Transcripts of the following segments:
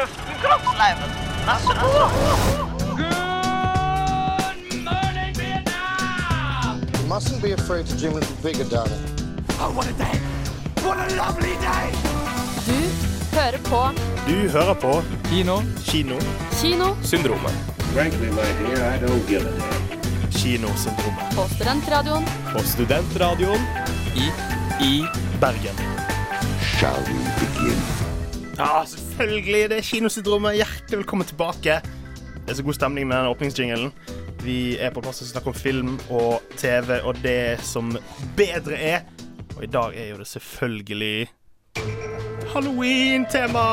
luften, kroppsleiven. Nasse, nasse. You mustn't be afraid to dream a little bigger, darling. Du hører på Du hører på Kino. Kino. Kinosyndromet Frankly, my dear, I don't give a damn. Kinosyndromet. på Studentradioen På Studentradioen I i Bergen. Shall we begin? Ja, selvfølgelig. Det er Kinosyndromet. Hjertelig velkommen tilbake. Det er så god stemning med denne åpningsjingelen. Vi er på plass til å snakke om film og TV og det som bedre er. Og i dag er jo det selvfølgelig halloween-tema.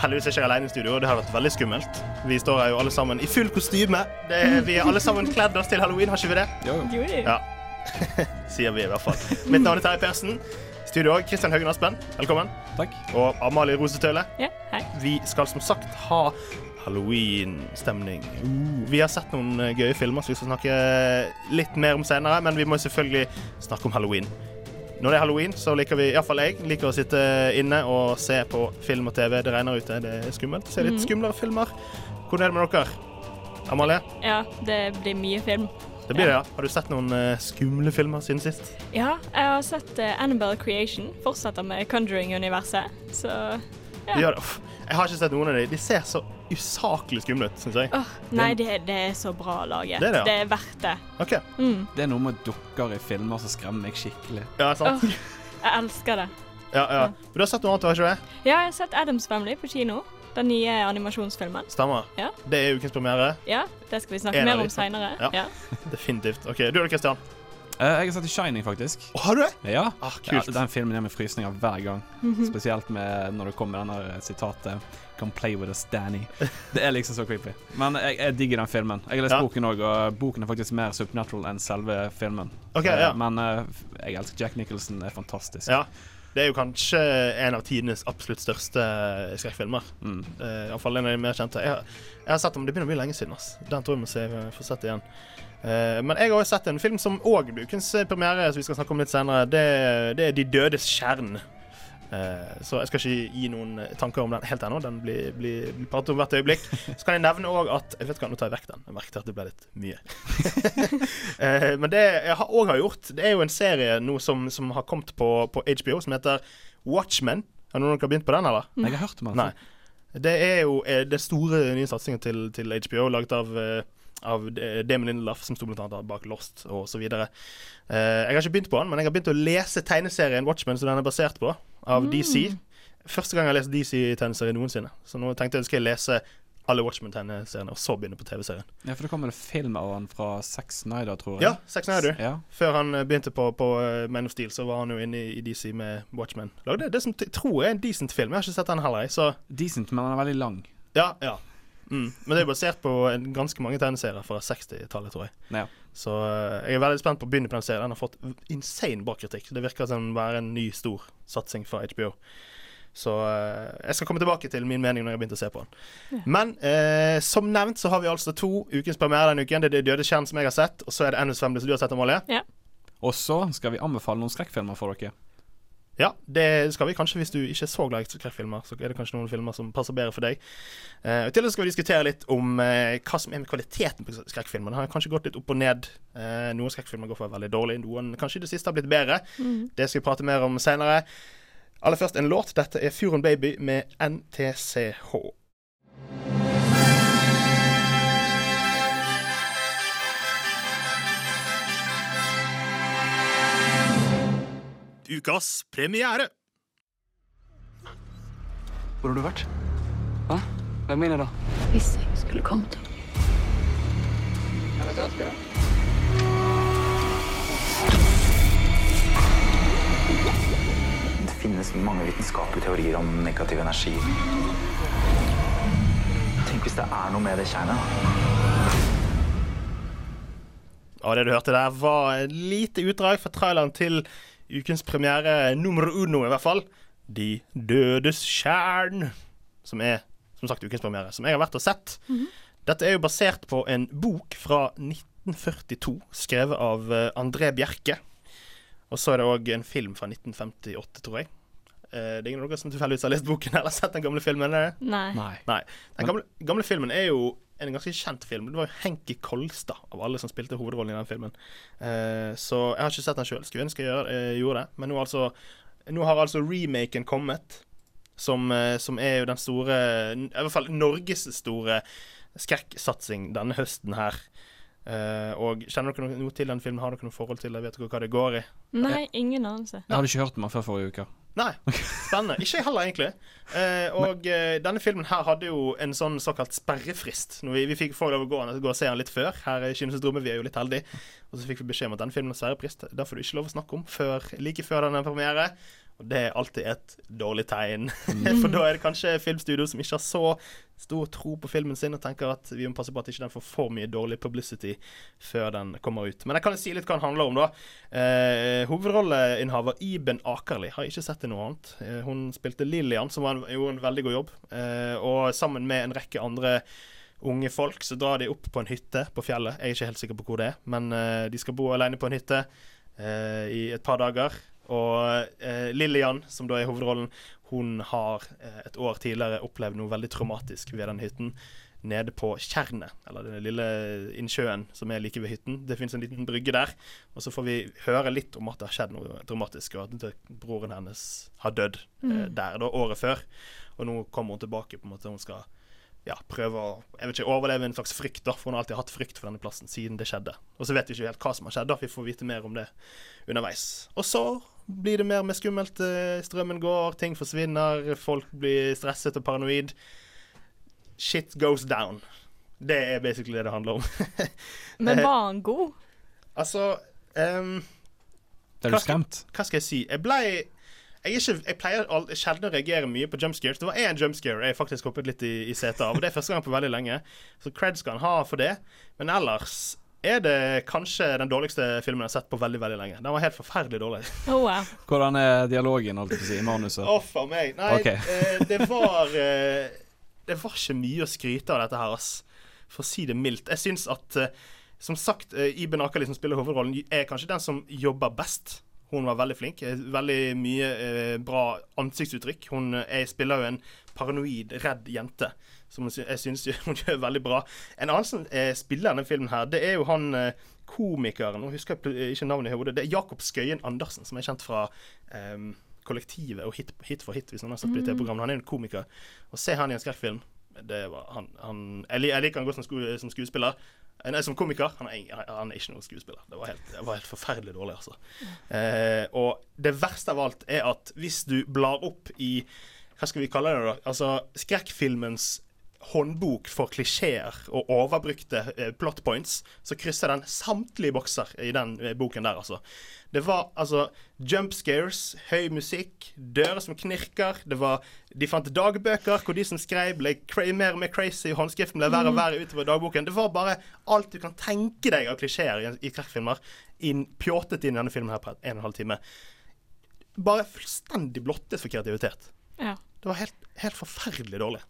Heldigvis er ikke jeg alene i studio, det har vært veldig skummelt. Vi står her jo alle sammen i full kostyme. Det er, vi er alle sammen kledd oss til halloween, har ikke vi det? Jo. Ja. Sier vi i hvert fall. Mitt navn er Terje Persen. Studio òg. Kristian Haugen Aspen, velkommen. Takk. Og Amalie Rosetøle. Ja, hei. Vi skal som sagt ha halloween-stemning. Uh, vi har sett noen eh, gøye filmer som vi skal snakke litt mer om senere, men vi må selvfølgelig snakke om halloween. Når det er halloween, så liker vi, iallfall jeg, liker å sitte inne og se på film og TV. Det regner ute, det er skummelt. Se litt skumlere filmer. Hvordan er det med dere? Amalie? Ja, det blir mye film. Det blir det, ja. Har du sett noen uh, skumle filmer siden sist? Ja, jeg har sett uh, Annabelle Creation. Fortsetter med Conjuring-universet. Så Ja. Det. Jeg har ikke sett noen av dem. De ser så usaklig skumle ut, syns jeg. Oh, Nei, det, det er så bra laget. Det er det, ja. det er verdt det. OK. Mm, Det er noe med dukker i filmer som skremmer meg skikkelig. Ja, sant? Oh, jeg elsker det. Ja, ja. Men du har sett noe annet, har ikke det? Ja, jeg har sett Adams Family på kino. Den nye animasjonsfilmen. Stemmer. Ja. Det er ukens premiere. Ja, det skal vi snakke En mer om seinere. Ja. Ja. Definitivt. OK, du da, Christian? Uh, jeg har sett i Shining, faktisk. Oh, har du det? Ja. Ah, ja kult. den filmen gjør meg frysninger hver gang. Spesielt med når det kommer denne sitatet Come play with us, Danny. Det er liksom så creepy. Men jeg, jeg digger den filmen. Jeg har lest Ja. boken òg, og boken er faktisk mer supernatural enn selve filmen. Ok, Eh, ja. Men uh, jeg elsker Jack Nicholson, er fantastisk. Ja. Det er jo kanskje en av tidenes absolutt største skrekkfilmer. Mm. Uh, Iallfall en av de mer kjente. Jeg har, jeg har sett den, men det begynner å bli lenge siden. ass. Den tror jeg må se, få sett igjen. Uh, men jeg har også sett en film som òg blir ukens premiere, som vi skal snakke om litt senere. Det, det er De dødes kjern. Eh, så jeg skal ikke gi noen tanker om den helt ennå. Den blir, blir, blir pratet om hvert øyeblikk. Så kan jeg nevne òg at Jeg vet hva, nå tar jeg vekk den. Jeg merket at det ble litt mye. Eh, men det jeg òg har gjort, det er jo en serie nå som, som har kommet på, på HBO, som heter Watchmen. Har noen av dere begynt på den, eller? Jeg har hørt om den. Nei. Det er jo den store nye satsingen til, til HBO, laget av, eh, av eh, Damon Lindelof, som sto annet bak Lost videre. Eh, jeg har ikke begynt på den, men jeg har begynt å lese tegneserien Watchmen, som den er basert på, av DC. Første gang jeg har lest DC-tegneserie noensinne. Så nå tenkte jeg skal jeg lese alle Watchmen-tegneseriene, og så begynne på TV-serien. Ja, for det kommer en film av han fra Sex Snyder, tror jeg. Ja, Sex Snyder. Ja. Før han eh, begynte på, på eh, Man of Steel, så var han jo inne i, DC med Watchmen. Lagde det som jeg tror er en decent film. Jeg har ikke sett den heller, jeg, så Decent, men den er veldig lang. Ja, ja. Mm. Men det er basert på en, ganske mange tegneserier fra 60-tallet, tror jeg. Ja. Så eh, jeg er veldig spent på å begynne på den serien. Den har fått insane bra kritikk. Det virker som å være en ny, stor satsing fra HBO. Så eh, jeg skal komme tilbake til min mening når jeg har begynt å se på den. Men eh, som nevnt så har vi altså to ukens premiere denne uken. Det er Det døde kjern som jeg har sett, og så er det NS5 som du har sett, Amalie. ja. Og så skal vi anbefale noen skrekkfilmer for dere. Ja, det skal vi. Kanskje hvis du ikke er så glad i skrekkfilmer, så er det kanskje noen filmer som passer bedre for deg. Uh, og til og med skal vi diskutere litt om uh, hva som er med kvaliteten på skrekkfilmer. Det har kanskje gått litt opp og ned. Uh, noen skrekkfilmer går for veldig dårlig, noen kanskje i det siste har blitt bedre. Det skal vi prate mer om senere. Aller først en låt. Dette er Furon Baby med NTCH. Ukas premiere. Hvor har du vært? Hva? Hvem mener da? Hvis jeg skulle kommet. Det finnes mange vitenskapelige teorier om negativ energi. Tenk hvis det er noe med det kjernet. Og det du hørte der, var et lite utdrag fra traileren til ukens premiere nummer uno, i hvert fall. De dødes kjern. Som er som sagt ukens premiere. Som jeg har vært og sett. Dette er jo basert på en bok fra 1942, skrevet av eh, André Bjerke. Og så er det òg en film fra 1958, tror jeg. Uh, det er ingen av dere som tilfeldigvis har lest boken eller sett den gamle filmen? Nei. Nei. Nei. Den gamle, gamle filmen er jo en ganske kjent film. Det var jo Henki Kolstad av alle som spilte hovedrollen i den filmen. Eh, så jeg har ikke sett den sjøl. Skulle ønske jeg gjør- eh, gjorde det. Men nå, altså, nå har altså remaken kommet, som, eh, som er jo den store I hvert fall Norges store skrekksatsing denne høsten her. Eh, og Kjenner dere noe, noe til den filmen? Har dere noe forhold til det? Vet dere hva det går i? Nei, ingen anelse. Jeg hadde ikke hørt om den før forrige uke. Nei. Spennende. Ikke jeg heller, egentlig. Eh, og eh, denne filmen her hadde jo en sånn såkalt sperrefrist. Når vi, vi fikk få lov å gå, gå og se den litt før. Her i Kinosyndromet, vi er jo litt heldige. Og så fikk vi beskjed om at denne filmen har sperrefrist. Den får du ikke lov å snakke om før, like før denne er premiere. Og det er alltid et dårlig tegn. For da er det kanskje filmstudio som ikke har så stor tro på filmen sin og tenker at vi må passe på at ikke den får for mye dårlig publicity før den kommer ut. Men jeg kan jo si litt hva den handler om, da. Eh, hovedrolleinnehaver Iben Akerli har ikke sett til noe annet. Eh, hun spilte Lillian, som var en, gjorde en veldig god jobb. Eh, og sammen med en rekke andre unge folk så drar de opp på en hytte på fjellet. Jeg er ikke helt sikker på hvor det er, men eh, de skal bo alene på en hytte eh, i et par dager. Og eh, Lillian, som da er hovedrollen, hun har eh, et år tidligere opplevd noe veldig traumatisk ved den hytten. Nede på Tjernet, eller den lille innsjøen som er like ved hytten. Det fins en liten brygge der. Og så får vi høre litt om at det har skjedd noe dramatisk, og at broren hennes har dødd eh, der da året før. Og nå kommer hun tilbake. på en måte Hun skal ja, prøve å jeg vet ikke, overleve en slags frykt, da, for hun har alltid hatt frykt for denne plassen siden det skjedde. Og så vet vi ikke helt hva som har skjedd, da. Vi får vite mer om det underveis. Og så blir det mer med skummelt. eh, Strømmen går, ting forsvinner, folk blir stresset og paranoid. Shit goes down. Det er basically det det handler om. Men var han god? altså ehm, Er du skremt? hva skal jeg si? Jeg ble jeg, er ikke, jeg pleier al- sjelden å reagere mye på jumpscares. Det var én jumpscare jeg faktisk hoppet litt i, i setet av. Og det er første gang på veldig lenge. Så cred skal han ha for det. Men ellers er det kanskje den dårligste filmen jeg har sett på veldig veldig lenge. Den var helt forferdelig dårlig. Oh, wow. Hvordan er dialogen, holdt jeg på å si, i manuset? Å, for meg. Nei, okay. eh, det var eh, Det var ikke mye å skryte av dette her, ass. For å si det mildt. Jeg syns at eh, Som sagt, eh, Iben Akali, som spiller hovedrollen, er kanskje den som jobber best. Hun var veldig flink. Eh, Veldig mye eh, bra ansiktsuttrykk. Hun jeg spiller jo en paranoid, redd jente. Som jeg syns hun gjør veldig bra. En annen som eh, spiller denne filmen, her Det er jo han eh, komikeren Nå husker jeg ikke navnet i hodet. Det er Jakob Skøyen Andersen, som er kjent fra eh, Kollektivet og Hit, hit for hit, hvis noen har sett på det TV-programmene. Han er jo en komiker. Å se han i en skrekkfilm det var, han, han, jeg, liker han godt som skuespiller. Eh, Nei, som komiker. Han er, han er ikke noen skuespiller. Det var helt, det var helt forferdelig dårlig, altså. Eh, og det verste av alt er at hvis du blar opp i Hva skal vi kalle det, da? Altså skrekkfilmens håndbok for klisjeer og overbrukte eh, plot points, så krysser den samtlige bokser i den eh, boken der, altså. Det var altså jump scares, høy musikk, dører som knirker. Det var, de fant dagbøker hvor de som skrev, ble mer og mer crazy. Håndskriften ble verre og verre utover dagboken. Det var bare alt du kan tenke deg av klisjeer i, i skrekkfilmer, inn, pjåtet inn i denne filmen her på en og en halv time. Bare fullstendig blottet for kreativitet. Ja. Det var helt, helt forferdelig dårlig.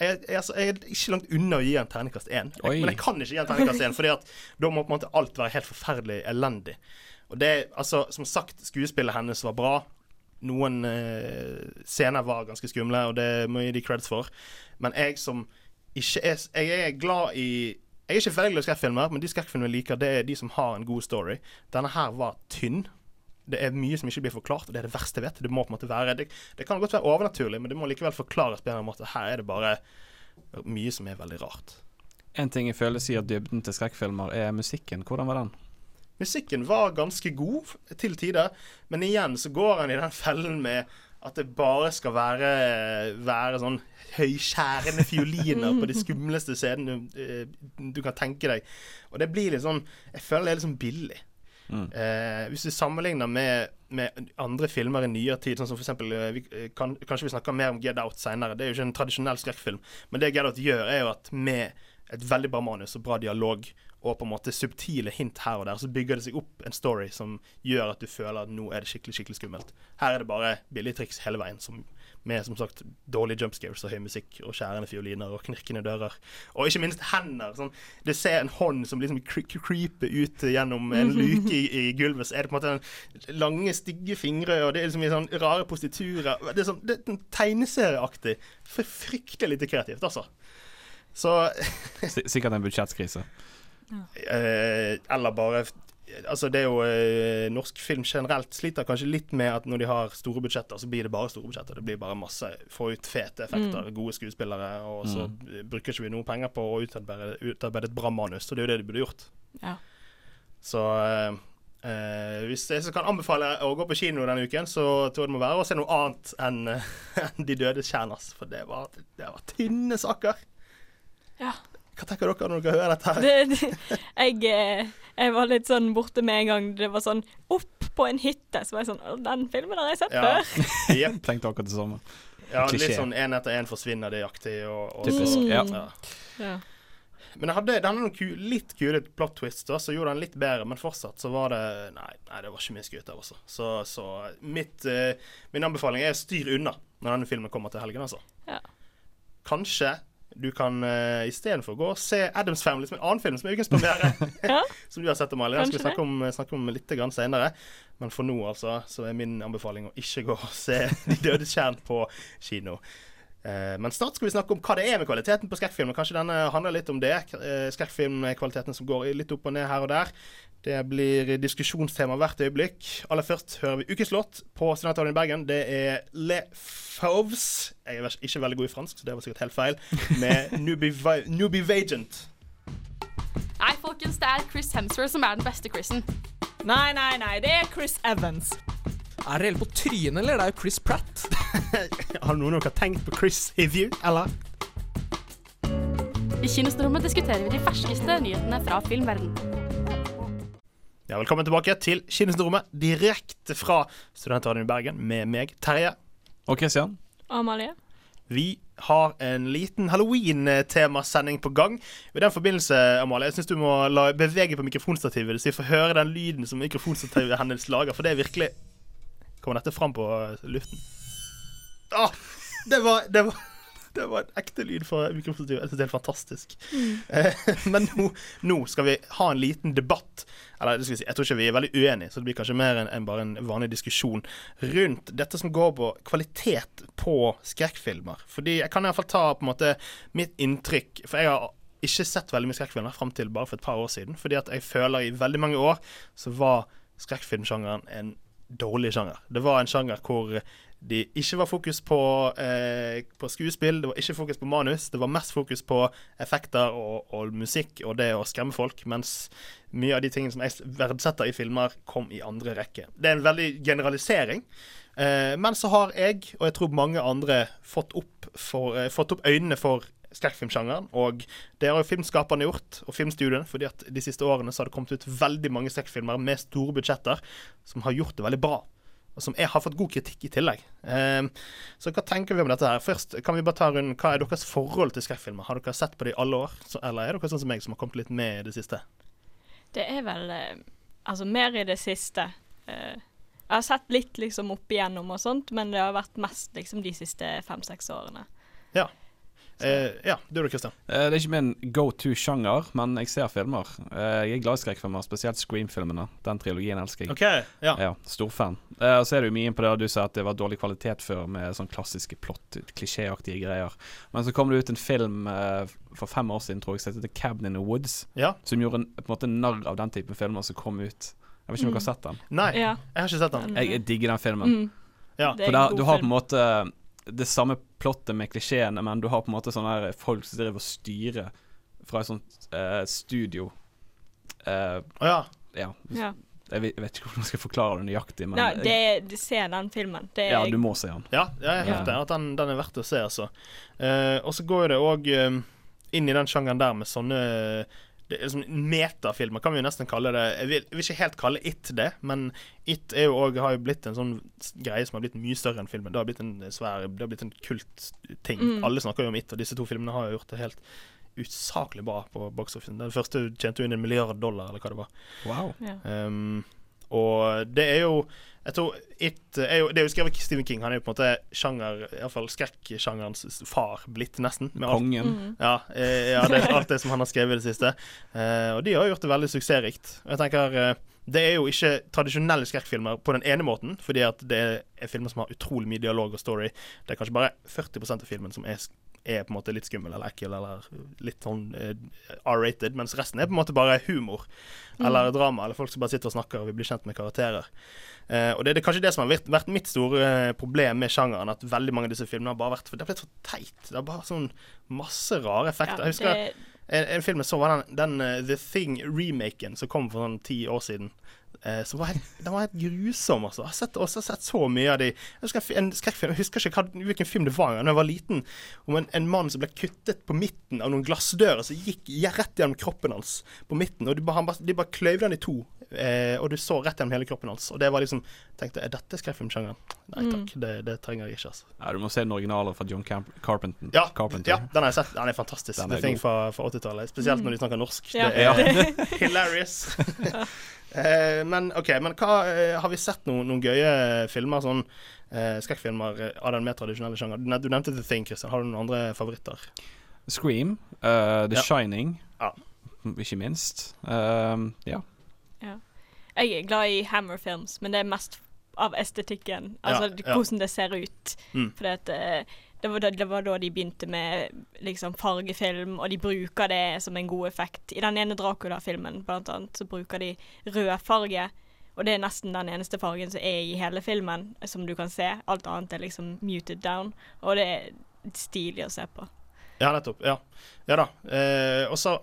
Jeg, jeg, altså, jeg er ikke langt unna å gi en terningkast én, men jeg kan ikke gi en terningkast én, at da må på en måte alt være helt forferdelig elendig. Og det, altså, Som sagt, skuespillet hennes var bra. Noen eh, scener var ganske skumle, og det må jeg gi de creds for. Men jeg som ikke er Jeg er glad i Jeg er ikke veldig glad i skrekkfilmer, men de skrekkfilmene jeg liker, det er de som har en god story. Denne her var tynn. Det er mye som ikke blir forklart, og det er det verste jeg vet. Det må på en måte være Det, det kan godt være overnaturlig, men det må likevel forklares på en måte. Her er det bare mye som er veldig rart. En ting jeg føler sier dybden til skrekkfilmer, er musikken. Hvordan var den? Musikken var ganske god til tider, men igjen så går han i den fellen med at det bare skal være, være sånn høyskjærende fioliner på de skumleste scenene du, eh, du kan tenke deg. Og det blir litt sånn Jeg føler det er litt sånn billig. Eh, hvis vi sammenligner med, med andre filmer i nyere tid, sånn som for eksempel eh, eh, kan, Kanskje vi snakker mer om Get Out senere. Det er jo ikke en tradisjonell skrekkfilm, men det Get Out gjør, er jo at med et veldig bra manus og bra dialog og på en måte subtile hint her og der, så bygger det seg opp en story som gjør at du føler at nå er det skikkelig skikkelig skummelt. Her er det bare billige triks hele veien, som, med som sagt dårlige jumpscares og høy musikk og skjærende fioliner og knirkende dører. Og ikke minst hender. Sånn, du ser en hånd som liksom cre creeper ut gjennom en luke i, i gulvet. Så er det på en måte en lange, stygge fingre, og det er liksom i sånn rare postiturer. Det er sånn, det er tegneserieaktig. For Fryktelig lite kreativt, altså. Så Sikkert en budsjettkrise. Eh, eller bare Altså det er jo eh, Norsk film generelt sliter kanskje litt med at når de har store budsjetter, så blir det bare store budsjetter. Det blir bare masse Få ut fete effekter, gode skuespillere, og så mm. bruker ikke vi noe penger på å utarbeide, utarbeide et bra manus. Og det er jo det de burde gjort. Ja. Så eh, eh, hvis jeg kan anbefale å gå på kino denne uken, så tror jeg det må være å se noe annet enn en De dødes kjernas. For det var, det var tynne saker. Ja. Hva tenker dere når dere hører dette? her? Det, det, jeg, eh, jeg var litt sånn borte med en gang det var sånn opp på en hytte. Så var jeg sånn «Å, Den filmen har jeg sett Ja. før. Jepp. Tenkte akkurat det samme. Ja, litt sånn én etter én forsvinner det jaktig. Og, og Typisk. så- Ja. ja. Ja. Men den hadde, det hadde noen ku, litt kule plot twists, da, så gjorde den litt bedre, men fortsatt så var det Nei, nei det var ikke mye skryt der, altså. Så, så mitt, uh, min anbefaling er styr unna når denne filmen kommer til helgen, altså. Ja. Kanskje du kan uh, istedenfor gå og se Adams Family, som er en annen film som er ukens premiere. Ja. som du har sett, Amalie. Den skal vi snakke om, snakke om litt grann senere. Men for nå, altså, så er min anbefaling å ikke gå og se De dødes kjern på kino. Eh, men snart skal vi snakke om hva det er med kvaliteten på skrekkfilm. og Kanskje denne handler litt om det. Uh, Skrekkfilmkvaliteten som går litt opp og ned her og der. Det blir diskusjonstema hvert øyeblikk. Aller først hører vi ukens låt på Studentradioen i Bergen. Det er Le Fauves. Jeg er ikke veldig god i fransk, så det var sikkert helt feil. Med Newbie Nubi Vagent. Nei, folkens, det er Chris Hemsworth som er den beste Chrisen. Nei, nei, nei, det er Chris Evans. Er det helt på trynet, eller? Det er jo Chris Pratt. Har noen av dere tenkt på Chris Hivju, eller? I Kinostrommet diskuterer vi de ferskeste nyhetene fra filmverden. Ja, velkommen tilbake til Kinostrommet, direkte fra Studentradioen i Bergen med meg, Terje. Og Christian? Amalie? Vi har en liten halloween-temasending på gang. I den forbindelse, Amalie, jeg syns du må la bevege på mikrofonstativet så vi får høre den lyden som mikrofonstativet hennes lager, for det er virkelig Kommer dette fram på uh, luften? Ah, det var, det var det var en ekte lyd fra mikrofonstativet. Jeg syns det er helt fantastisk. Eh, Men nå, nå skal vi ha en liten debatt. Eller det skal vi si, jeg tror ikke vi er veldig uenige, så det blir kanskje mer enn en, bare en vanlig diskusjon rundt dette som går på kvalitet på skrekkfilmer. Fordi jeg kan i hvert fall ta på en måte mitt inntrykk For jeg har ikke sett veldig mye skrekkfilmer fram til bare for et par år siden. Fordi at jeg føler i veldig mange år så var skrekkfilmsjangeren en dårlig sjanger. Det var en sjanger hvor de ikke var fokus på, eh, på skuespill, det var ikke fokus på manus. Det var mest fokus på effekter og, og musikk og det å skremme folk, mens mye av de tingene som jeg verdsetter i filmer, kom i andre rekke. Det er en veldig generalisering. Eh, men så har jeg, og jeg tror mange andre, fått opp, for, eh, fått opp øynene for skrekkfilmsjangeren. Og det har jo filmskaperne gjort, og filmstudiene, fordi at de siste årene så har det kommet ut veldig mange skrekkfilmer med store budsjetter som har gjort det veldig bra. Og som jeg har fått god kritikk i tillegg. Eh, så hva tenker vi om dette her? Først kan vi bare ta rundt, Hva er deres forhold til skrekkfilmer? Har dere sett på det i alle år? Så, eller er dere sånn som meg, som har kommet litt med i det siste? Det er vel eh, Altså mer i det siste. Eh, jeg har sett litt liksom opp igjennom og sånt, men det har vært mest liksom de siste fem-seks årene. Ja. Eh, ja, du da, Kristian. Eh, Det er ikke min go to-sjanger, men jeg ser filmer. Eh, Jeg er glad i skrekkfilmer, spesielt Scream-filmene. Den trilogien elsker jeg. Okay, Ja. Ja, Storfan. Eh, og så er det jo mye inn på det du sa at det var dårlig kvalitet før, med sånn klassiske plott, klisjéaktige greier. Men så kom det ut en film eh, for fem år siden, tror jeg, som heter 'Cabin in the Woods', ja. som gjorde en, på en måte narr av den typen filmer som kom ut. Jeg vet ikke om dere har sett den? Nei, Ja. jeg har ikke sett den. Jeg, jeg digger den filmen. Mm, Ja. det er For der, du har på en måte det samme plottet med klisjeene, men du har på en måte sånne her folk som driver og styrer fra et sånt eh, studio. Eh, Å ja. ja. Ja. Jeg vet, jeg vet ikke hvordan jeg skal forklare det nøyaktig, men Nei, det, du ser den filmen. Det er ja, du må se den. Ja, jeg Ja. hørte at den, den er verdt å se, altså. Eh, og så går jo det òg inn i den sjangeren der med sånne det er liksom Metafilmer, kan vi jo nesten kalle det. Jeg vil, jeg vil ikke helt kalle It det, men It er jo også, har jo blitt en sånn greie som har blitt mye større enn filmen. Det har blitt en svær Det har blitt en kultting. Mm. Alle snakker jo om It, og disse to filmene har jo gjort det helt usaklig bra på box office. Den første tjente jo inn en milliard dollar, eller hva det var. Wow. Yeah. Um, og det er jo Jeg tror It er jo, Det er jo skrevet av Stephen King. Han er jo på en måte sjanger Iallfall skrekksjangerens far blitt, nesten. Med alt, Kongen. Mm. ja, eh, ja, det er alt det som han har skrevet i det siste. Uh, og de har gjort det veldig suksessrikt. Og jeg tenker eh, Det er jo ikke tradisjonelle skrekkfilmer på den ene måten, fordi at det er filmer som har utrolig mye dialog og story. Det er kanskje bare 40% av filmen som er, er på en måte litt skummel eller ekkel eller litt sånn eh, R-rated, mens resten er på en måte bare humor eller drama, eller folk som bare sitter og snakker og vil bli kjent med karakterer. Eh, og det er det, kanskje det som har vært, vært mitt store eh, problem med sjangeren, at veldig mange av disse filmene har bare vært for Det har blitt for teit. Det er bare sånn masse rare effekter. Ja, jeg husker det, en, en film jeg så, var den, den uh, The Thing-remaken som kom for sånn ti år siden. Eh, som var helt, den var helt grusom, altså. Jeg har sett, også sett så mye av de Jeg husker en, skrekkfilm, jeg husker ikke hvilken film det var da jeg var liten. Om en, en mann som ble kuttet på midten av noen glassdører som gikk rett gjennom kroppen hans på midten. Og de bare, han bare, de bare kløyvde den i to, eh, og du så rett gjennom hele kroppen hans. Og det var liksom tenkte, Er dette skrekkfilmsjangeren? Nei takk, det, det trenger jeg ikke, altså. Ja, du må se den originale fra John Camp Carpenter. Ja, Carpenter. ja, den har jeg sett. Den er fantastisk. Den er The Thing fra, fra 80-tallet. Spesielt når de snakker norsk. Ja. Det er hilarious. Eh, men OK, men hva eh, Har vi sett noen, noen gøye filmer, sånn eh, skrekkfilmer av den mer tradisjonelle sjangeren? Du, nevnte The Thing, Christian. Har du noen andre favoritter? Scream, uh, The Ja. Shining, Ja. ikke minst. Um, ja. Jeg er glad i Hammer Films, men det er mest av estetikken. Altså Ja, ja. hvordan det ser ut. Mm. For eh, det det var da de begynte med liksom fargefilm, og de bruker det som en god effekt. I den ene Dracula-filmen, blant annet, så bruker de rød farge. Og det er nesten den eneste fargen som er i hele filmen, som du kan se. Alt annet er liksom muted down. Og det er stilig å se på. Ja, nettopp. Ja, ja da. Eh, og så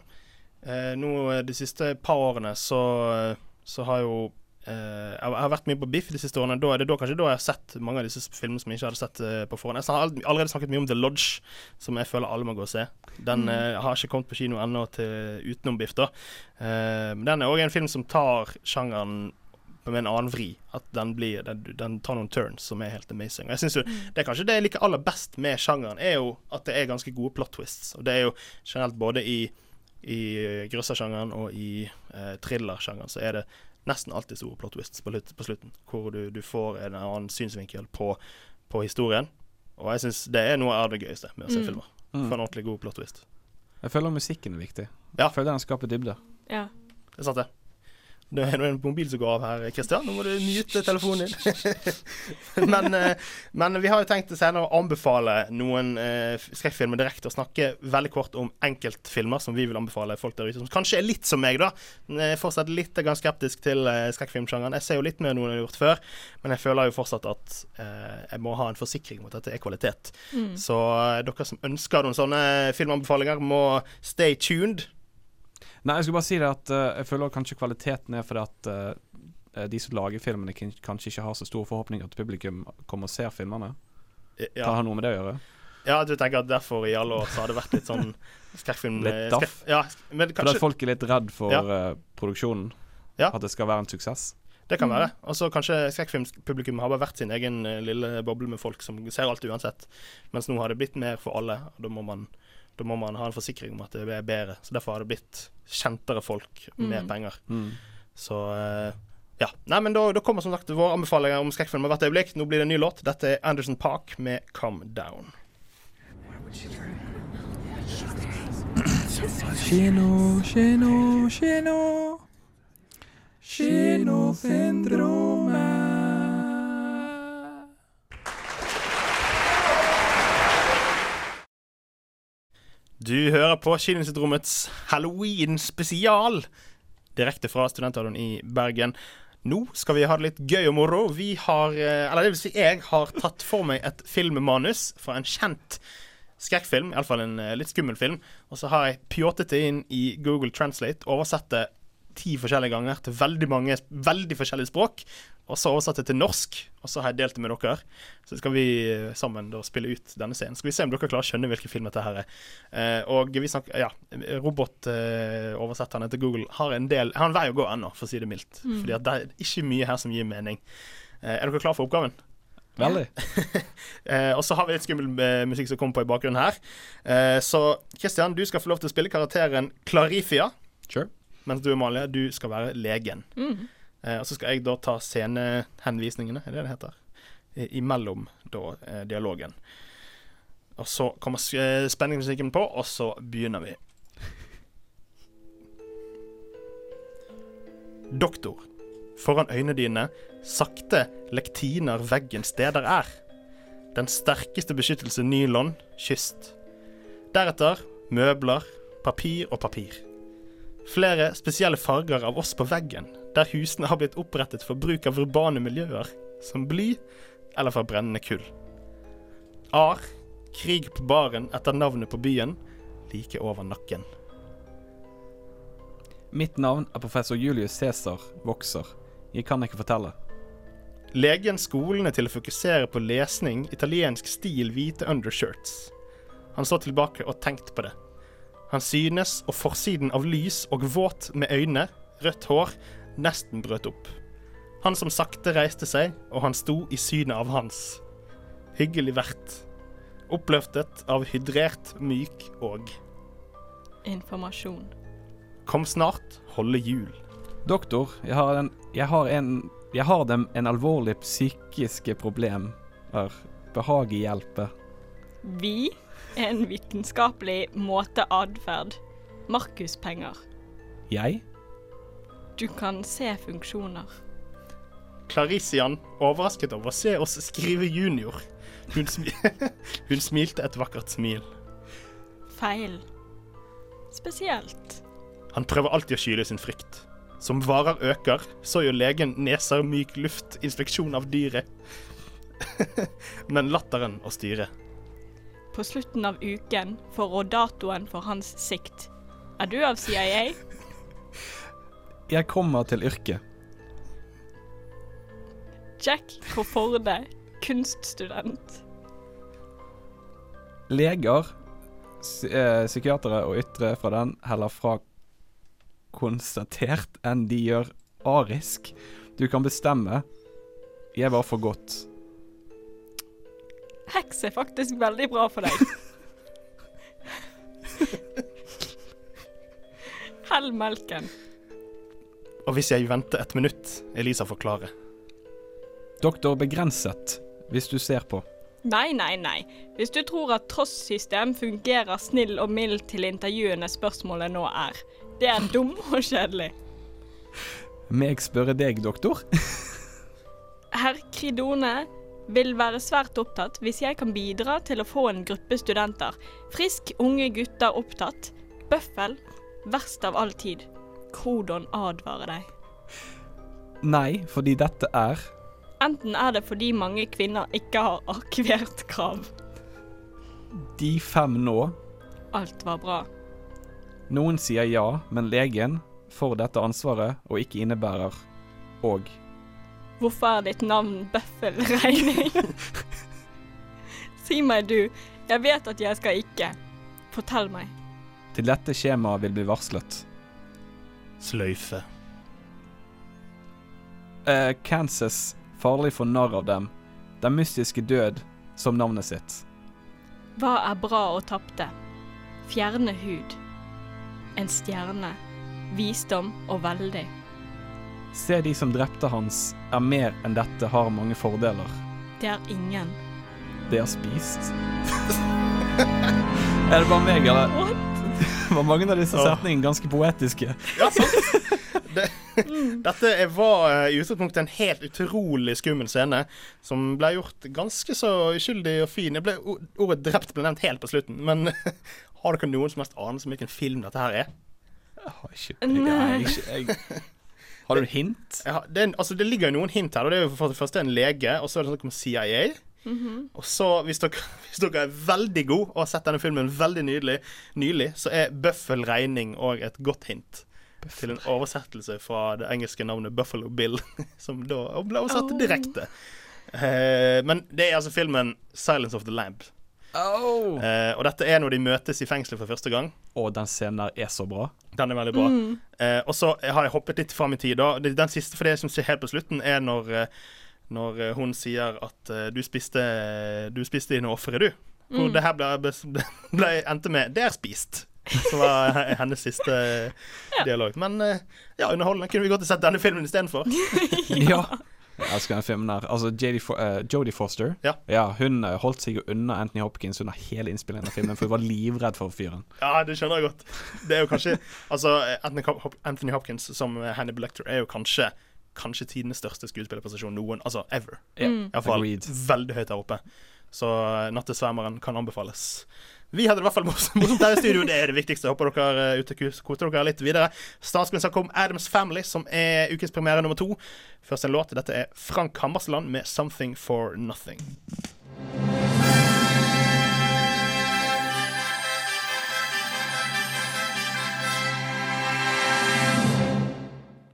eh, nå eh, de siste par årene så, eh, så har jo eh, Jeg har- vært mye på Biff de siste årene. Da er det da, kanskje da jeg har sett mange av disse filmene som jeg ikke hadde sett eh, på forhånd. Jeg har allerede snakket mye om The Lodge, som jeg føler alle må gå og se. Den eh, har ikke kommet på kino ennå utenom Biff, da. Eh, den er òg en film som tar sjangeren med en annen vri. At den, blir, den, den tar noen turns som er helt amazing. Og jeg synes jo, Det er kanskje det jeg liker aller best med sjangeren, er jo at det er ganske gode plot twists. Og det er jo generelt både i, i grøssersjangeren og i eh, thrillersjangeren så er det nesten alltid store plot twists på, på slutten. Hvor du, du får en annen synsvinkel på, på historien. Og jeg syns det er noe av det gøyeste med å se Mm. filmer. For en ordentlig god plot twist. Jeg føler musikken er viktig. Ja. Jeg føler den skaper dybde. Ja. Det er sant, det. Det er en mobil som går av her, Kristian. Nå må du nyte telefonen din. men, eh, men vi har jo tenkt senere å anbefale noen eh, skrekkfilmer direkte, og snakke veldig kort om enkeltfilmer som vi vil anbefale folk der ute, som kanskje er litt som meg, da. Eh, Fortsatt litt skeptisk til eh, skrekkfilmsjangeren. Jeg ser jo litt mer enn noen har gjort før, men jeg føler jo fortsatt at jeg må ha en forsikring mot at det er kvalitet. Mm. Så dere som ønsker noen sånne filmanbefalinger, må stay tuned. Nei, jeg skulle bare si det at uh, jeg føler kanskje kvaliteten er fordi at uh, de som lager filmene, kan- kanskje ikke har så store forhåpninger til publikum kommer og ser filmene. Kan Ja. det ha noe med det å gjøre? Ja, du tenker at derfor i alle år så har det vært litt sånn skrekkfilm Litt daff? Ja, men Fordi kanskje at folk er litt redd for Ja. uh, produksjonen. Ja. At det skal være en suksess. Det kan være. Og så kanskje skrekkfilmpublikum har bare vært sin egen lille boble med folk som ser alt uansett. Mens nå har det blitt mer for alle, og da må man, da må man ha en forsikring om at det er bedre. Så derfor har det blitt kjentere folk med Mm. penger. Mm. Så eh, ja. Nei, men da, da kommer som sagt våre anbefalinger om skrekkfilmer hvert øyeblikk. Nå blir det en ny låt. Dette er Anderson Park med 'Come Down'. Kino, kino, kino. Kinosyndromet. Du hører på Kinosyndromets Halloween-spesial direkte fra Studentradioen i Bergen. Nå skal vi ha det litt gøy og moro. Vi har, eh, eller det vil si jeg, har tatt for meg et filmmanus fra en kjent skrekkfilm, iallfall en eh, litt skummel film. Og så har jeg pjåtet det inn i Google Translate, oversett det ti forskjellige ganger til veldig mange veldig forskjellige språk. Og så oversatt det til norsk, og så har jeg delt det med dere. Så skal vi eh, sammen da spille ut denne scenen. Skal vi se om dere klarer å skjønne hvilken film dette her er. Eh, og vi snakker Ja, robotoversetterne til Google har en del Har en vei å gå ennå, for å si det mildt. Mm. Fordi at det er ikke mye her som gir mening. Eh, er dere klare for oppgaven? Veldig. Eh, og så har vi litt skummel eh, musikk som kommer på i bakgrunnen her. Eh, så Christian, du skal få lov til å spille karakteren Clarifia. Sure. Mens du, Amalie, du skal være legen. Mm. Eh, og så skal jeg da ta scenehenvisningene, er det det heter? Imellom da eh, dialogen. Og så kommer eh, spenningsmusikken på, og så begynner vi. Doktor. Foran øynene dine sakte lektiner veggen steder er. Den sterkeste beskyttelse nylon, kyst. Deretter møbler, papir og papir. Flere spesielle farger av oss på veggen, der husene har blitt opprettet for bruk av urbane miljøer, som bly eller fra brennende kull. Ar, krig på baren etter navnet på byen, like over nakken. Mitt navn er professor Julius Cæsar Vokser. Jeg kan ikke fortelle. Legen skolene til å fokusere på lesning, italiensk stil, hvite undershirts. Han så tilbake og tenkte på det. Han synes, og forsiden av lys og våt med øyne, rødt hår, nesten brøt opp. Han som sakte reiste seg, og han sto i synet av hans. Hyggelig vert. Oppløftet av hydrert, myk og Informasjon. Kom snart, holde jul. Doktor, jeg har en Jeg har en Jeg har dem en alvorlig psykiske problem. Behag i hjelpe. Vi en vitenskapelig måte atferd. Markuspenger. Jeg? Du kan se funksjoner. Clarician, overrasket over å se oss skrive junior. Hun, smi Hun smilte et vakkert smil. Feil. Spesielt. Han prøver alltid å skyle sin frykt. Som varer øker, så gjør legen neser myk luft, inspeksjon av dyret. Men latteren å styre. På slutten av uken får rådatoen for hans sikt. Er du av CIA? Jeg kommer til yrket. Jack Coforde, kunststudent. Leger, eh, psykiatere og ytre fra den heller fra konstatert enn de gjør arisk. Du kan bestemme. Jeg var for godt. Heks er faktisk veldig bra for deg. Hell melken. Og hvis jeg venter et minutt, Elisa forklarer. Doktor begrenset, hvis du ser på. Nei, nei, nei. Hvis du tror at tross-system fungerer snill og mild til intervjuene spørsmålet nå er. Det er dum og kjedelig. Meg spørre deg, doktor? Herr Kridone vil være svært opptatt hvis jeg kan bidra til å få en gruppe studenter. Frisk, unge gutter opptatt. Bøffel. Verst av all tid. Krodon advarer deg. Nei, fordi dette er Enten er det fordi mange kvinner ikke har arkivert krav. de fem nå. Alt var bra. Noen sier ja, men legen får dette ansvaret og ikke innebærer og. Hvorfor er ditt navn Bøffelregning? si meg du. Jeg vet at jeg skal ikke. Fortell meg. Til dette skjemaet vil bli varslet. Sløyfe. Uh, Kansas, farlig for narr av dem. Den mystiske død som navnet sitt. Hva er bra og tapte? Fjerne hud. En stjerne. Visdom og veldig. Se de som drepte hans, er mer enn dette har mange fordeler. Det er ingen. Det har spist. er det bare meg, eller? Var mange av disse setningene ganske poetiske? Ja, sant. Det, dette er- var eh, i utgangspunktet en helt utrolig skummel scene, som ble gjort ganske så uskyldig og fin. Jeg ble, ordet 'drept' ble nevnt helt på slutten, men har dere noen som helst anelse om hvilken film dette her er? Jeg har ikke, jeg, jeg, jeg, jeg, Har du hint? Ja, det, en, altså, det ligger jo noen hint her. og Det er jo for det første en lege, og så er det snakk om CIA. Og så, hvis dere, hvis dere er veldig gode og har sett denne filmen veldig nydelig, nylig, så er Bøffel regning òg et godt hint. Til en oversettelse fra det engelske navnet Buffalo Bill, som da ble oversatt Oh. direkte. Eh, men det er altså filmen 'Silence of the Lamb'. Oh. Eh, og dette er når de møtes i fengselet for første gang. Og den scenen der er så bra. Den er veldig bra. Eh, og så har jeg hoppet litt fram i tid. da. Den siste for det som skjer helt på slutten, er når, eh, når eh, hun sier at eh, du spiste Du spiste dine ofre, du. Hvor Mm. det her ble, ble, ble, endte med 'det er spist'. Som var hennes siste dialog. Men ja, underholdende. Kunne vi godt sett denne filmen istedenfor? ja. Jeg elsker den filmen der. Altså, JD Fo eh, Jodie Foster Ja. Hun eh, holdt seg jo unna Anthony Hopkins under hele innspillingen av filmen, for hun var livredd for fyren. Ja, det skjønner jeg godt. Det er jo kanskje Altså, Anthony, Hop Anthony Hopkins som Hannibal Lecter er jo kanskje Kanskje tidenes største skuespillerprestasjon noen Altså ever. Yeah. Mm. Iallfall veldig høyt der oppe. Så eh, 'Nattesvermeren' kan anbefales. Vi hadde det i hvert fall morsomt her i studio. Det er det viktigste. Håper dere er ute koser dere litt videre. Statsministeren kom Adams Family, som er ukens premiere nummer to. Først en låt. Dette er Frank Hammersland med 'Something for Nothing'.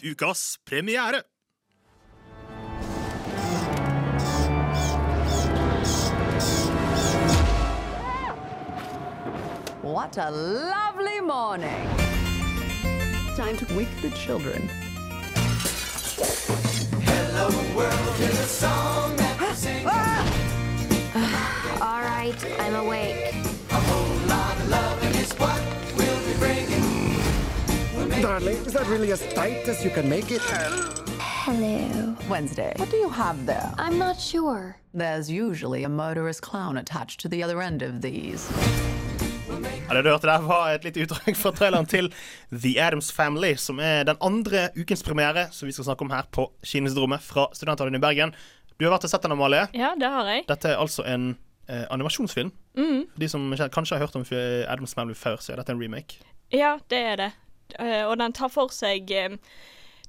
Ukas premiere. What a lovely morning. Time to wake the children. Ah! Ah! All right, I'm awake. Darling, is that really as tight as you can make it? Hello. Wednesday. What do you have there? I'm not sure. There's usually a murderous clown attached to the other end of these. Ja, det du hørte der var et lite utdrag fra traileren til The Adams Family, som er den andre ukens premiere som vi skal snakke om her på Kinosyndromet fra Studentradioen i Bergen. Du har vært og sett den, Amalie. Ja, det har jeg. Dette er altså en eh, animasjonsfilm. Mm. De som kanskje har hørt om Adams Family før, så er dette en remake. Ja, det er det. Eh, og den tar for seg eh,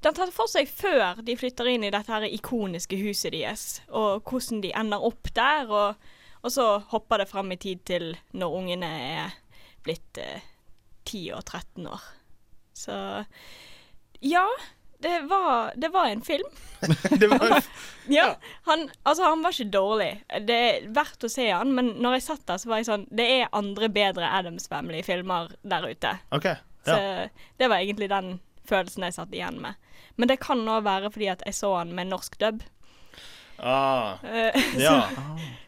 Den tar for seg før de flytter inn i dette her ikoniske huset deres, og hvordan de ender opp der. Og, og så hopper det fram i tid til når ungene er blitt eh, 10 og 13 år. Så ja. Det var, det var en film. det var Ja, han, altså han var ikke dårlig. Det er verdt å se han, men når jeg satt der, så var jeg sånn Det er andre bedre Adams Family-filmer der ute. OK. Så det var egentlig den følelsen jeg satt igjen med. Men det kan òg være fordi at jeg så han med norsk dub. Ah, Eh, ja.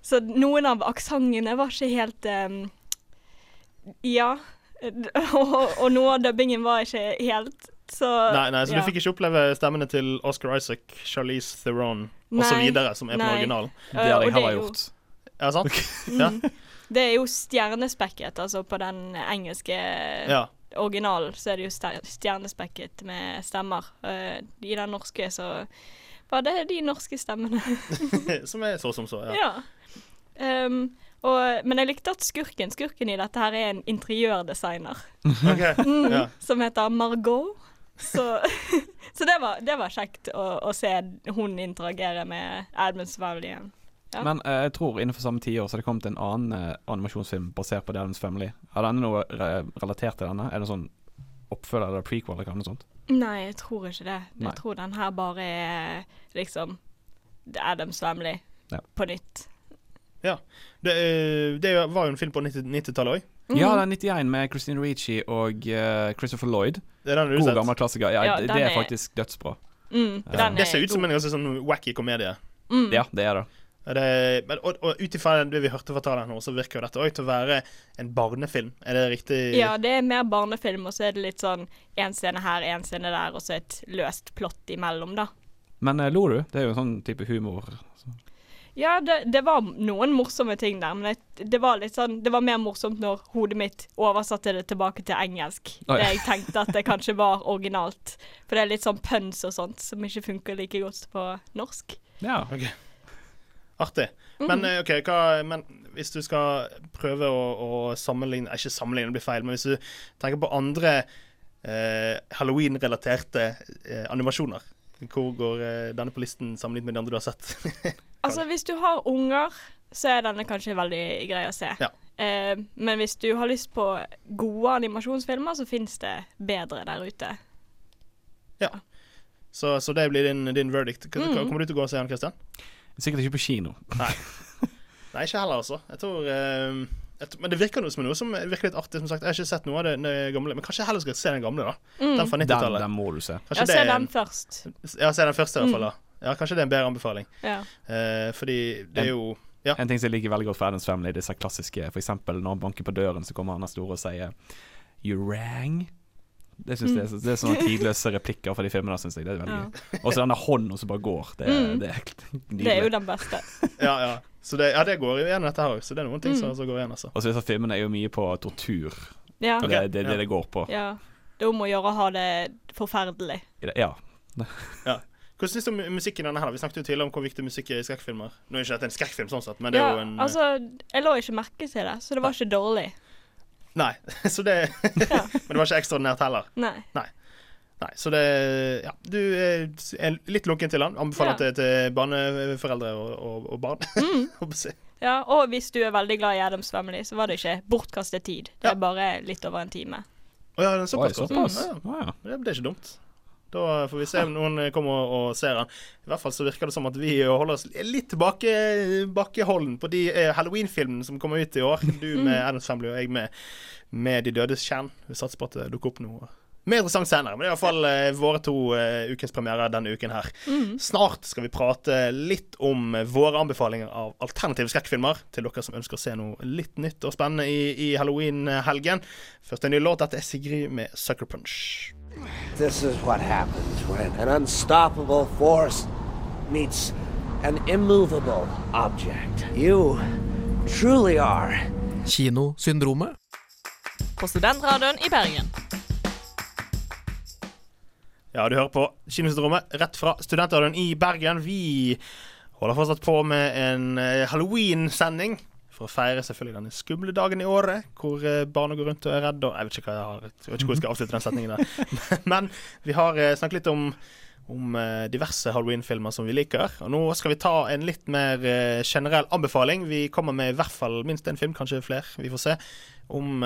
Så, så noen av aksentene var ikke helt ehm, Ja. Og, og noe av dubbingen var ikke helt så Nei, nei, så ja. du fikk ikke oppleve stemmene til Oscar Isaac, Charlize Theron osv., som er på nei. originalen? Eh, Det hadde jeg heller gjort. er det. Ja, sant? ja. Mm. Det er jo stjernespekket, altså på den engelske Ja. originalen så er det jo stjernespekket med stemmer. Eh, I den norske så var det de norske stemmene. som er så som så, ja. ja. Ehm, og, men jeg likte at skurken Skurken i dette her er en interiørdesigner. okay. Mm, ja. Som heter Margot. Så, så det, var, det var kjekt å, å se hun interagere med Admund Family igjen. Ja. Men eh, jeg tror innenfor samme tiår så har det kommet en annen eh, animasjonsfilm basert på The Adams Family. Er denne noe re relatert til denne? Er det sånn oppfølger eller prequel eller noe sånt? Nei, jeg tror ikke det. Nei. Jeg tror den her bare er liksom The Adams Family Ja. på nytt. Ja. Det, eh, det var jo en film på 90 90-tallet òg. Ja, den 91 med Christine Ricci og eh, Christopher Lloyd. Det er den du God sett. gammel klassiker. Ja, Ja, det, er er- faktisk dødsbra. Mm, Ja. Det er ser ut som en ganske sånn wacky komedie. Mm. Ja, det er det. Er det, men, og og ut ifra det vi hørte fra traileren nå, så virker jo dette òg til å være en barnefilm. Er det riktig? Ja, det er mer barnefilm, og så er det litt sånn én scene her, én scene der, og så et løst plott imellom, da. Men eh, lo du? Det er jo en sånn type humor. Ja, det, det var noen morsomme ting der, men det, det var litt sånn Det var mer morsomt når hodet mitt oversatte det tilbake til engelsk. Oi. Det jeg tenkte at det kanskje var originalt. For det er litt sånn puns og sånt som ikke funker like godt på norsk. Ja. Ok. Artig. Mhm. Men, mm. ok, hva, men hvis du skal prøve å, å sammenligne eh, Ikke sammenligne, det blir feil, men hvis du tenker på andre eh, Halloween-relaterte eh, animasjoner, hvor går eh, denne på listen sammenlignet med de andre du har sett? Altså, hvis du har unger, så er denne kanskje veldig grei å se. Ja. Eh, men hvis du har lyst på gode animasjonsfilmer, så fins det bedre der ute. så, så det blir din, din verdict. K Mhm. Kommer du til å gå og se den, Christian? Sikkert ikke på kino. Nei. Nei, ikke heller, altså. Jeg tror, eh, tror Men det virker noe som noe som virker litt artig. Som sagt, Jeg har ikke sett noe av det, det gamle, men kanskje jeg heller skal se den gamle, da. Mm. Den fra 90-tallet. den må du se. Kanskje Ja, se den først. Ja, se den først i hvert fall. da Ja, kanskje det er en bedre anbefaling. Ja. Eh, fordi det er jo ja. En ting som jeg liker veldig godt fra Adams Family, disse klassiske For eksempel når han banker på døren, så kommer han der store og sier You rang. Det synes jeg er, det er sånne tidløse replikker fra de filmene. Synes jeg, det er veldig Ja. gøy. Og så denne hånden som bare går. Det Mm. det er helt nydelig. Det er jo den beste. ja, ja. Så det, ja, det går jo igjen, dette her òg. Så det er noen ting som, Mm. som går igjen, altså. Og så disse filmene er jo mye på tortur. Ja. Det er det, det, det går på. Ja. Det er om å gjøre å ha det forferdelig. Det- Ja. Ja. Hvordan syns du om musikken i denne her? Vi snakket jo tidligere om hvor viktig musikk er i skrekkfilmer. Nå er ikke dette en skrekkfilm, sånn sett, men det er jo en altså, jeg lå ikke merke til det, så det var ikke dårlig. Nei. Så det Men det var ikke ekstraordinært heller. Nei. Nei. Nei, så det Ja, du er litt lunken til han. Anbefaler Ja. til, til barneforeldre og, og, og barn. Mm. Ja, og hvis du er veldig glad i Adams Family, så var det ikke bortkastet tid. Det er bare litt over en time. Å ja, den er såpass kort. såpass. Ja, ja. Det, det er ikke dumt. Da får vi se om noen kommer og, ser den. I hvert fall så virker det som at vi holder oss litt tilbake bakkeholden på de eh, Halloween-filmene som kommer ut i år. Du med Adams Family og jeg med, med De dødes kjern. Vi satser på at det dukker opp noe mer interessant senere. Men det er iallfall eh, våre to eh, ukens premierer denne uken her. Mm. Snart skal vi prate litt om eh, våre anbefalinger av alternative skrekkfilmer til dere som ønsker å se noe litt nytt og spennende i, i halloween-helgen. Først en ny låt. Dette er Sigrid med Sucker Punch. This is what happens when an unstoppable force meets an immovable object. You truly are. Kinosyndromet. På Studentradioen i Bergen. Ja, du hører på Kinosyndromet rett fra Studentradioen i Bergen. Vi holder fortsatt på med en eh, halloween-sending for å feire selvfølgelig denne skumle dagen i året, hvor eh, barna går rundt og er redde og Jeg vet ikke hva jeg har Jeg vet ikke hvor jeg skal avslutte den setningen der. Men vi har eh, snakket litt om om eh, diverse halloween-filmer som vi liker. Og nå skal vi ta en litt mer generell anbefaling. Vi kommer med i hvert fall minst én film, kanskje flere, vi får se, om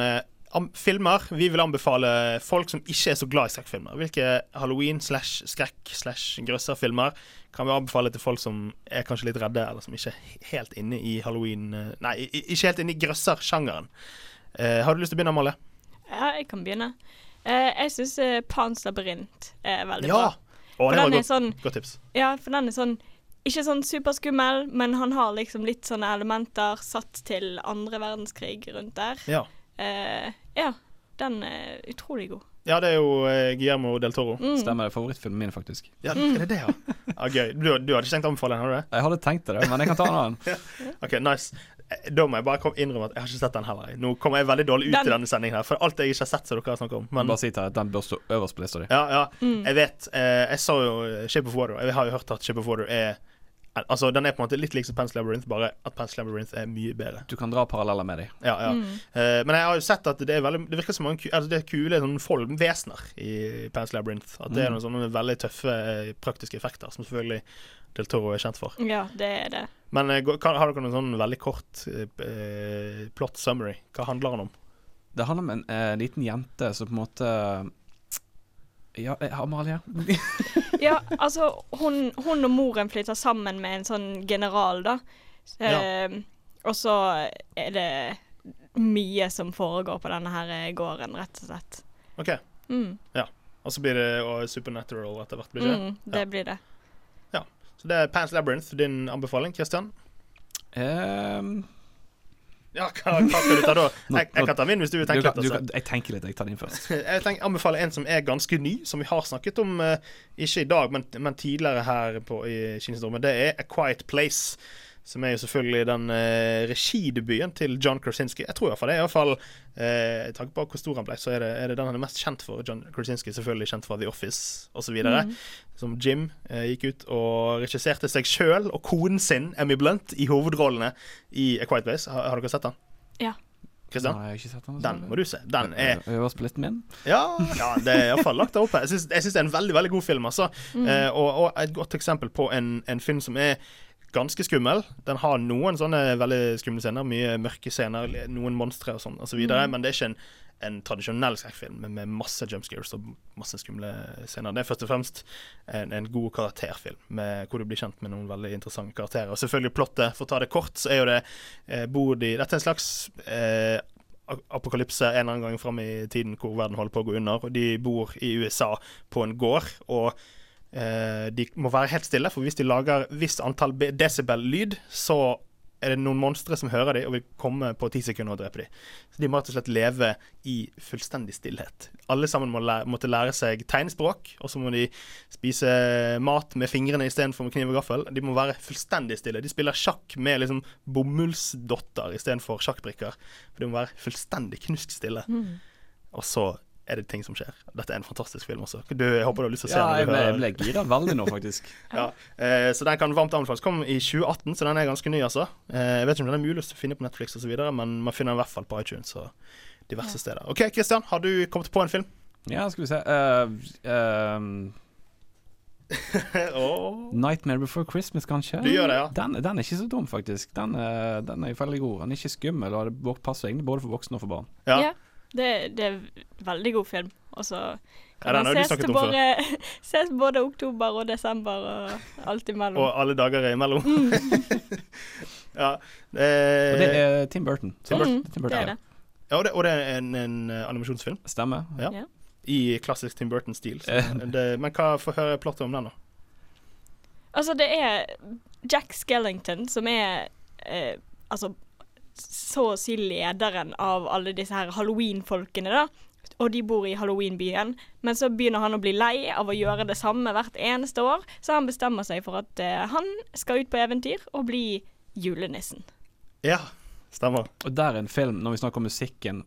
filmer vi vil anbefale folk som ikke er så glad i skrekkfilmer. Hvilke halloween slash skrekk slash grøsserfilmer kan vi anbefale til folk som er kanskje litt redde, eller som ikke er helt inne i halloween eh, Nei, ikke helt inne i grøssersjangeren. Eh, har du lyst til å begynne, Amalie? Ja, jeg kan begynne. Eh, jeg syns uh, Pans labyrint er veldig Ja! bra. Å, det var et godt, sånn- godt tips. Ja, for den er sånn ikke sånn superskummel, men han har liksom litt sånne elementer satt til andre verdenskrig rundt der. Ja. Eh, ja, den er utrolig god. Ja, det er jo eh, Guillermo del Toro. Mm. Stemmer. det er Favorittfilmen min, faktisk. Ja, er det det, ja? ja gøy. Du, du hadde ikke tenkt å anbefale den, har du det? Jeg hadde tenkt det, men jeg kan ta en annen. ja. OK, nice. Eh, Da må jeg bare innrømme at jeg har ikke sett den heller. Nå kommer jeg veldig dårlig ut Den- i denne sendingen her, for alt jeg ikke har sett som dere har snakket om. Men Bare si til deg at den bør stå øverst på lista di. ja, ja, Mm. jeg vet. Eh, jeg sa jo Shape of Water. Jeg har jo hørt at Shape of Water er Altså, den er på en måte litt lik som Pencil Labyrinth, bare at Pencil Labyrinth er mye bedre. Du kan dra paralleller med dem. Ja, ja. Mm. Uh, men jeg har jo sett at det er veldig Det virker som mange altså det er kule sånn folk, vesener i Pencil Labyrinth. At det er Mm. noen sånne veldig tøffe eh, praktiske effekter, som selvfølgelig Del Toro er kjent for. Ja, det er det. Men uh, kan, har dere noen sånn veldig kort eh, plot summary? Hva handler den om? Det handler om en liten jente som på en måte Ja, eh, Amalie? Ja, altså, hun, hun og moren flytter sammen med en sånn general, da. Eh, Og så er det mye som foregår på denne her gården, rett og slett. OK. Mm. Ja. Og så blir det Supernatural etter hvert, blir det? Mm, det blir det. Ja. Så det er Pants Labyrinth, din anbefaling, Christian? Um, Ja, hva, hva skal du ta da? Jeg, jeg kan ta min hvis du vil tenke litt. Altså. jeg tenker litt, jeg tar din først. Jeg tenker anbefaler en som er ganske ny, som vi har snakket om eh, ikke i dag, men, men tidligere her på, i Kinesdormen. Det er A Quiet Place. Som er jo selvfølgelig den eh, regidebuten til John Krasinski. Jeg tror i hvert fall det. er i hvert fall, eh, tanke på hvor stor han ble, så er det, er det den han er mest kjent for. John Krasinski selvfølgelig kjent fra The Office osv. Mm. Som Jim eh, gikk ut og regisserte seg sjøl og konen sin, Emmy Blunt, i hovedrollene i A Quiet Place. Har, har dere sett den? Ja. Kristian? Nei, jeg har ikke sett den. Den må du se. Den er Øverst på listen min. ja, ja, det er iallfall lagt der oppe. Jeg syns det er en veldig veldig god film. Altså. Mm. Eh, og, og et godt eksempel på en, en film som er ganske skummel. Den har noen sånne veldig skumle scener, mye mørke scener, noen monstre og sånn osv., Mm. men det er ikke en, en tradisjonell skrekkfilm med, masse jump scares og masse skumle scener. Det er først og fremst en, en god karakterfilm med, hvor du blir kjent med noen veldig interessante karakterer. Og selvfølgelig plottet, for å ta det kort, så er jo det eh, bor de Dette er en slags eh, apokalypse en eller annen gang fram i tiden hvor verden holder på å gå under. Og de bor i USA på en gård. Og de må være helt stille, for hvis de lager visst antall decibel desibel lyd, så er det noen monstre som hører dem og vil komme på ti sekunder og drepe dem. Så de må rett og slett leve i fullstendig stillhet. Alle sammen må lære, måtte lære seg tegnspråk, og så må de spise mat med fingrene istedenfor med kniv og gaffel. De må være fullstendig stille. De spiller sjakk med liksom bomullsdotter istedenfor sjakkbrikker. For de må være fullstendig knusk stille. Mm. Og så er det ting som skjer. Dette er en fantastisk film også. Du, jeg håper du har lyst til å se Ja, den. jeg når du ble, gira veldig nå, faktisk. ja. eh, så den kan varmt anbefales. Kom i 2018, så den er ganske ny, altså. Eh, jeg vet ikke om den er mulig å finne på Netflix osv., men man finner den i hvert fall på iTunes og diverse steder. OK, Christian, har du kommet på en film? Ja, skal vi se uh, um oh. 'Nightmare Before Christmas', kanskje? Du gjør det, ja. Den, den er ikke så dum, faktisk. Den, er- den er jo veldig god. Den er ikke skummel, og det passer egentlig både for voksne og for barn. Ja. Det, det er en veldig god film. Og så kan ja, den ses, til både, ses både oktober og desember og alt imellom. Og alle dager imellom. Mm. ja. Og det er Tim Burton. Tim Burton. Mm, det er det. Ja, og det, og det er en, en eh, animasjonsfilm. Stemmer. Ja. Ja. I klassisk Tim Burton-stil. så Eh. det- Men hva får høre plottet om den, da? Altså, det er Jack Skellington som er eh, Altså så å si lederen av alle disse her halloween-folkene, da. Og de bor i halloween-byen. Men så begynner han å bli lei av å gjøre det samme hvert eneste år, så han bestemmer seg for at eh, han skal ut på eventyr og bli julenissen. Ja, stemmer. Og der er en film, når vi snakker om musikken,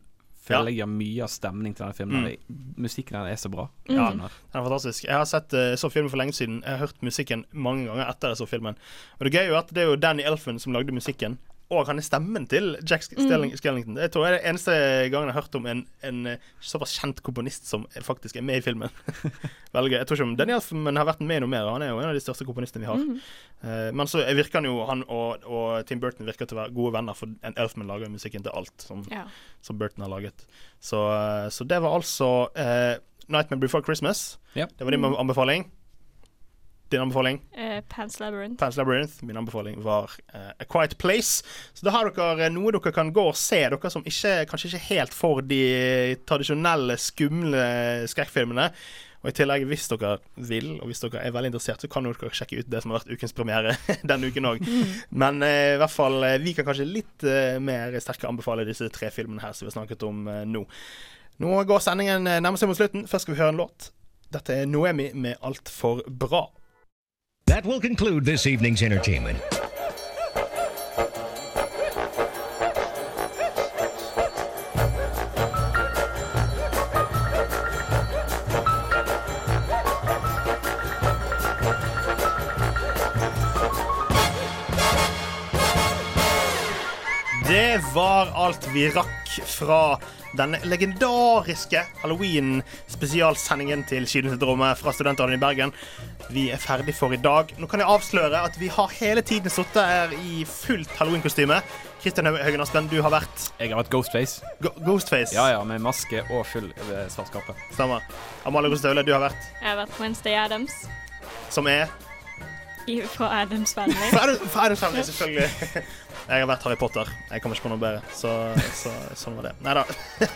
føler jeg gir mye av stemning til denne filmen. Mm. Musikken her er så bra. Ja, Den den er fantastisk. Jeg har sett eh, så filmen for lenge siden. Jeg har hørt musikken mange ganger etter jeg så filmen. Og det gøye er jo at det er jo Danny Elfen som lagde musikken. Og han er stemmen til Jack Skellington. Skellington. Jeg tror det er det eneste gangen jeg har hørt om en, en eh, såpass kjent komponist som faktisk er med i filmen. Veldig gøy. Jeg tror ikke om Daniel men har vært med i noe mer. Han er jo en av de største komponistene vi har. Mhm. Eh, men så virker han jo Han og, og Tim Burton virker til å være gode venner, for en Elfman lager musikken til alt som, Ja. som Burton har laget. Så, eh, så det var altså eh, 'Nightmare Before Christmas'. Yep. Det var din anbefaling. Din anbefaling? Uh, Pants Labyrinth. Pants Labyrinth. Min anbefaling var uh, A Quiet Place. Så da har dere eh, noe dere kan gå og se, dere som ikke, kanskje ikke helt for de tradisjonelle, skumle skrekkfilmene. Og i tillegg, hvis dere vil, og hvis dere er veldig interessert, så kan dere sjekke ut det som har vært ukens premiere denne uken òg. Men eh, i hvert fall, vi kan kanskje litt eh, mer sterkere anbefale disse tre filmene her som vi har snakket om eh, nå. Nå går sendingen nærmest seg mot slutten. Først skal vi høre en låt. Dette er Noemi med 'Altfor bra'. That will conclude this evening's entertainment. Det var alt vi rakk fra denne legendariske halloween-spesialsendingen til Kinesyndromet fra Studentradioen i Bergen. Vi er ferdig for i dag. Nå kan jeg avsløre at vi har hele tiden sittet her i fullt halloween-kostyme. Kristian Haugen Aspen, du har vært Jeg har vært Ghostface. Go Ghostface. Ja, ja, med maske og full eh, svart kappe. Stemmer. Amalie Gostaule, du har vært Jeg har vært Wednesday Adams som er fra Adams Family. fra, du ferdig, selvfølgelig. Jeg har vært Harry Potter. Jeg kommer ikke på noe bedre. Så, så sånn var det. Nei da.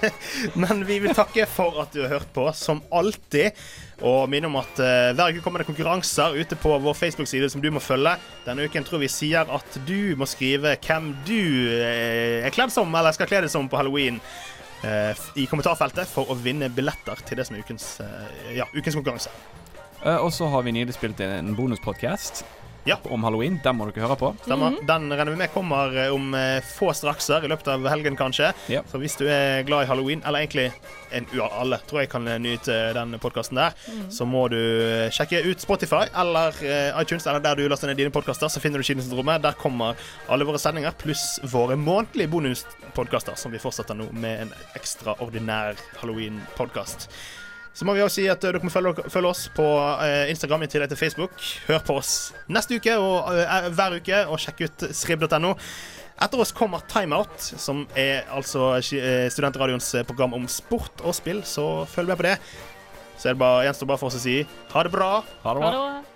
Men vi vil takke for at du har hørt på, som alltid. Og minne om at uh, hver uke kommer det konkurranser ute på vår Facebook-side som du må følge. Denne uken tror vi sier at du må skrive hvem du uh, er kledd som, eller skal kle deg som på halloween. uh, I kommentarfeltet for å vinne billetter til det som er ukens, ja, ukens konkurranse. Eh, og så har vi nylig spilt inn en bonuspodkast Ja. om halloween. Den må dere høre på. Stemmer. Den regner vi med kommer eh, om eh, få strakser i løpet av helgen, kanskje. Ja. Så hvis du er glad i halloween, eller egentlig en, ja, alle tror jeg kan nyte den podkasten der, så må du sjekke ut Spotify eller iTunes, eller der du laster ned dine podkaster, så finner du Kinesyndromet. Der kommer alle våre sendinger, pluss våre månedlige bonuspodkaster, som vi fortsetter nå med en ekstraordinær halloween-podkast. Så må vi også si at eh, dere må følge, følge oss på eh, Instagram i tillegg til Facebook. Hør på oss neste uke og eh, hver uke, og sjekk ut srib.no. Etter oss kommer Timeout, som er altså Studentradioens program om sport og spill, så følg med på det. Så er det bare, gjenstår bare for oss å si ha det bra. Ha det Ha det bra.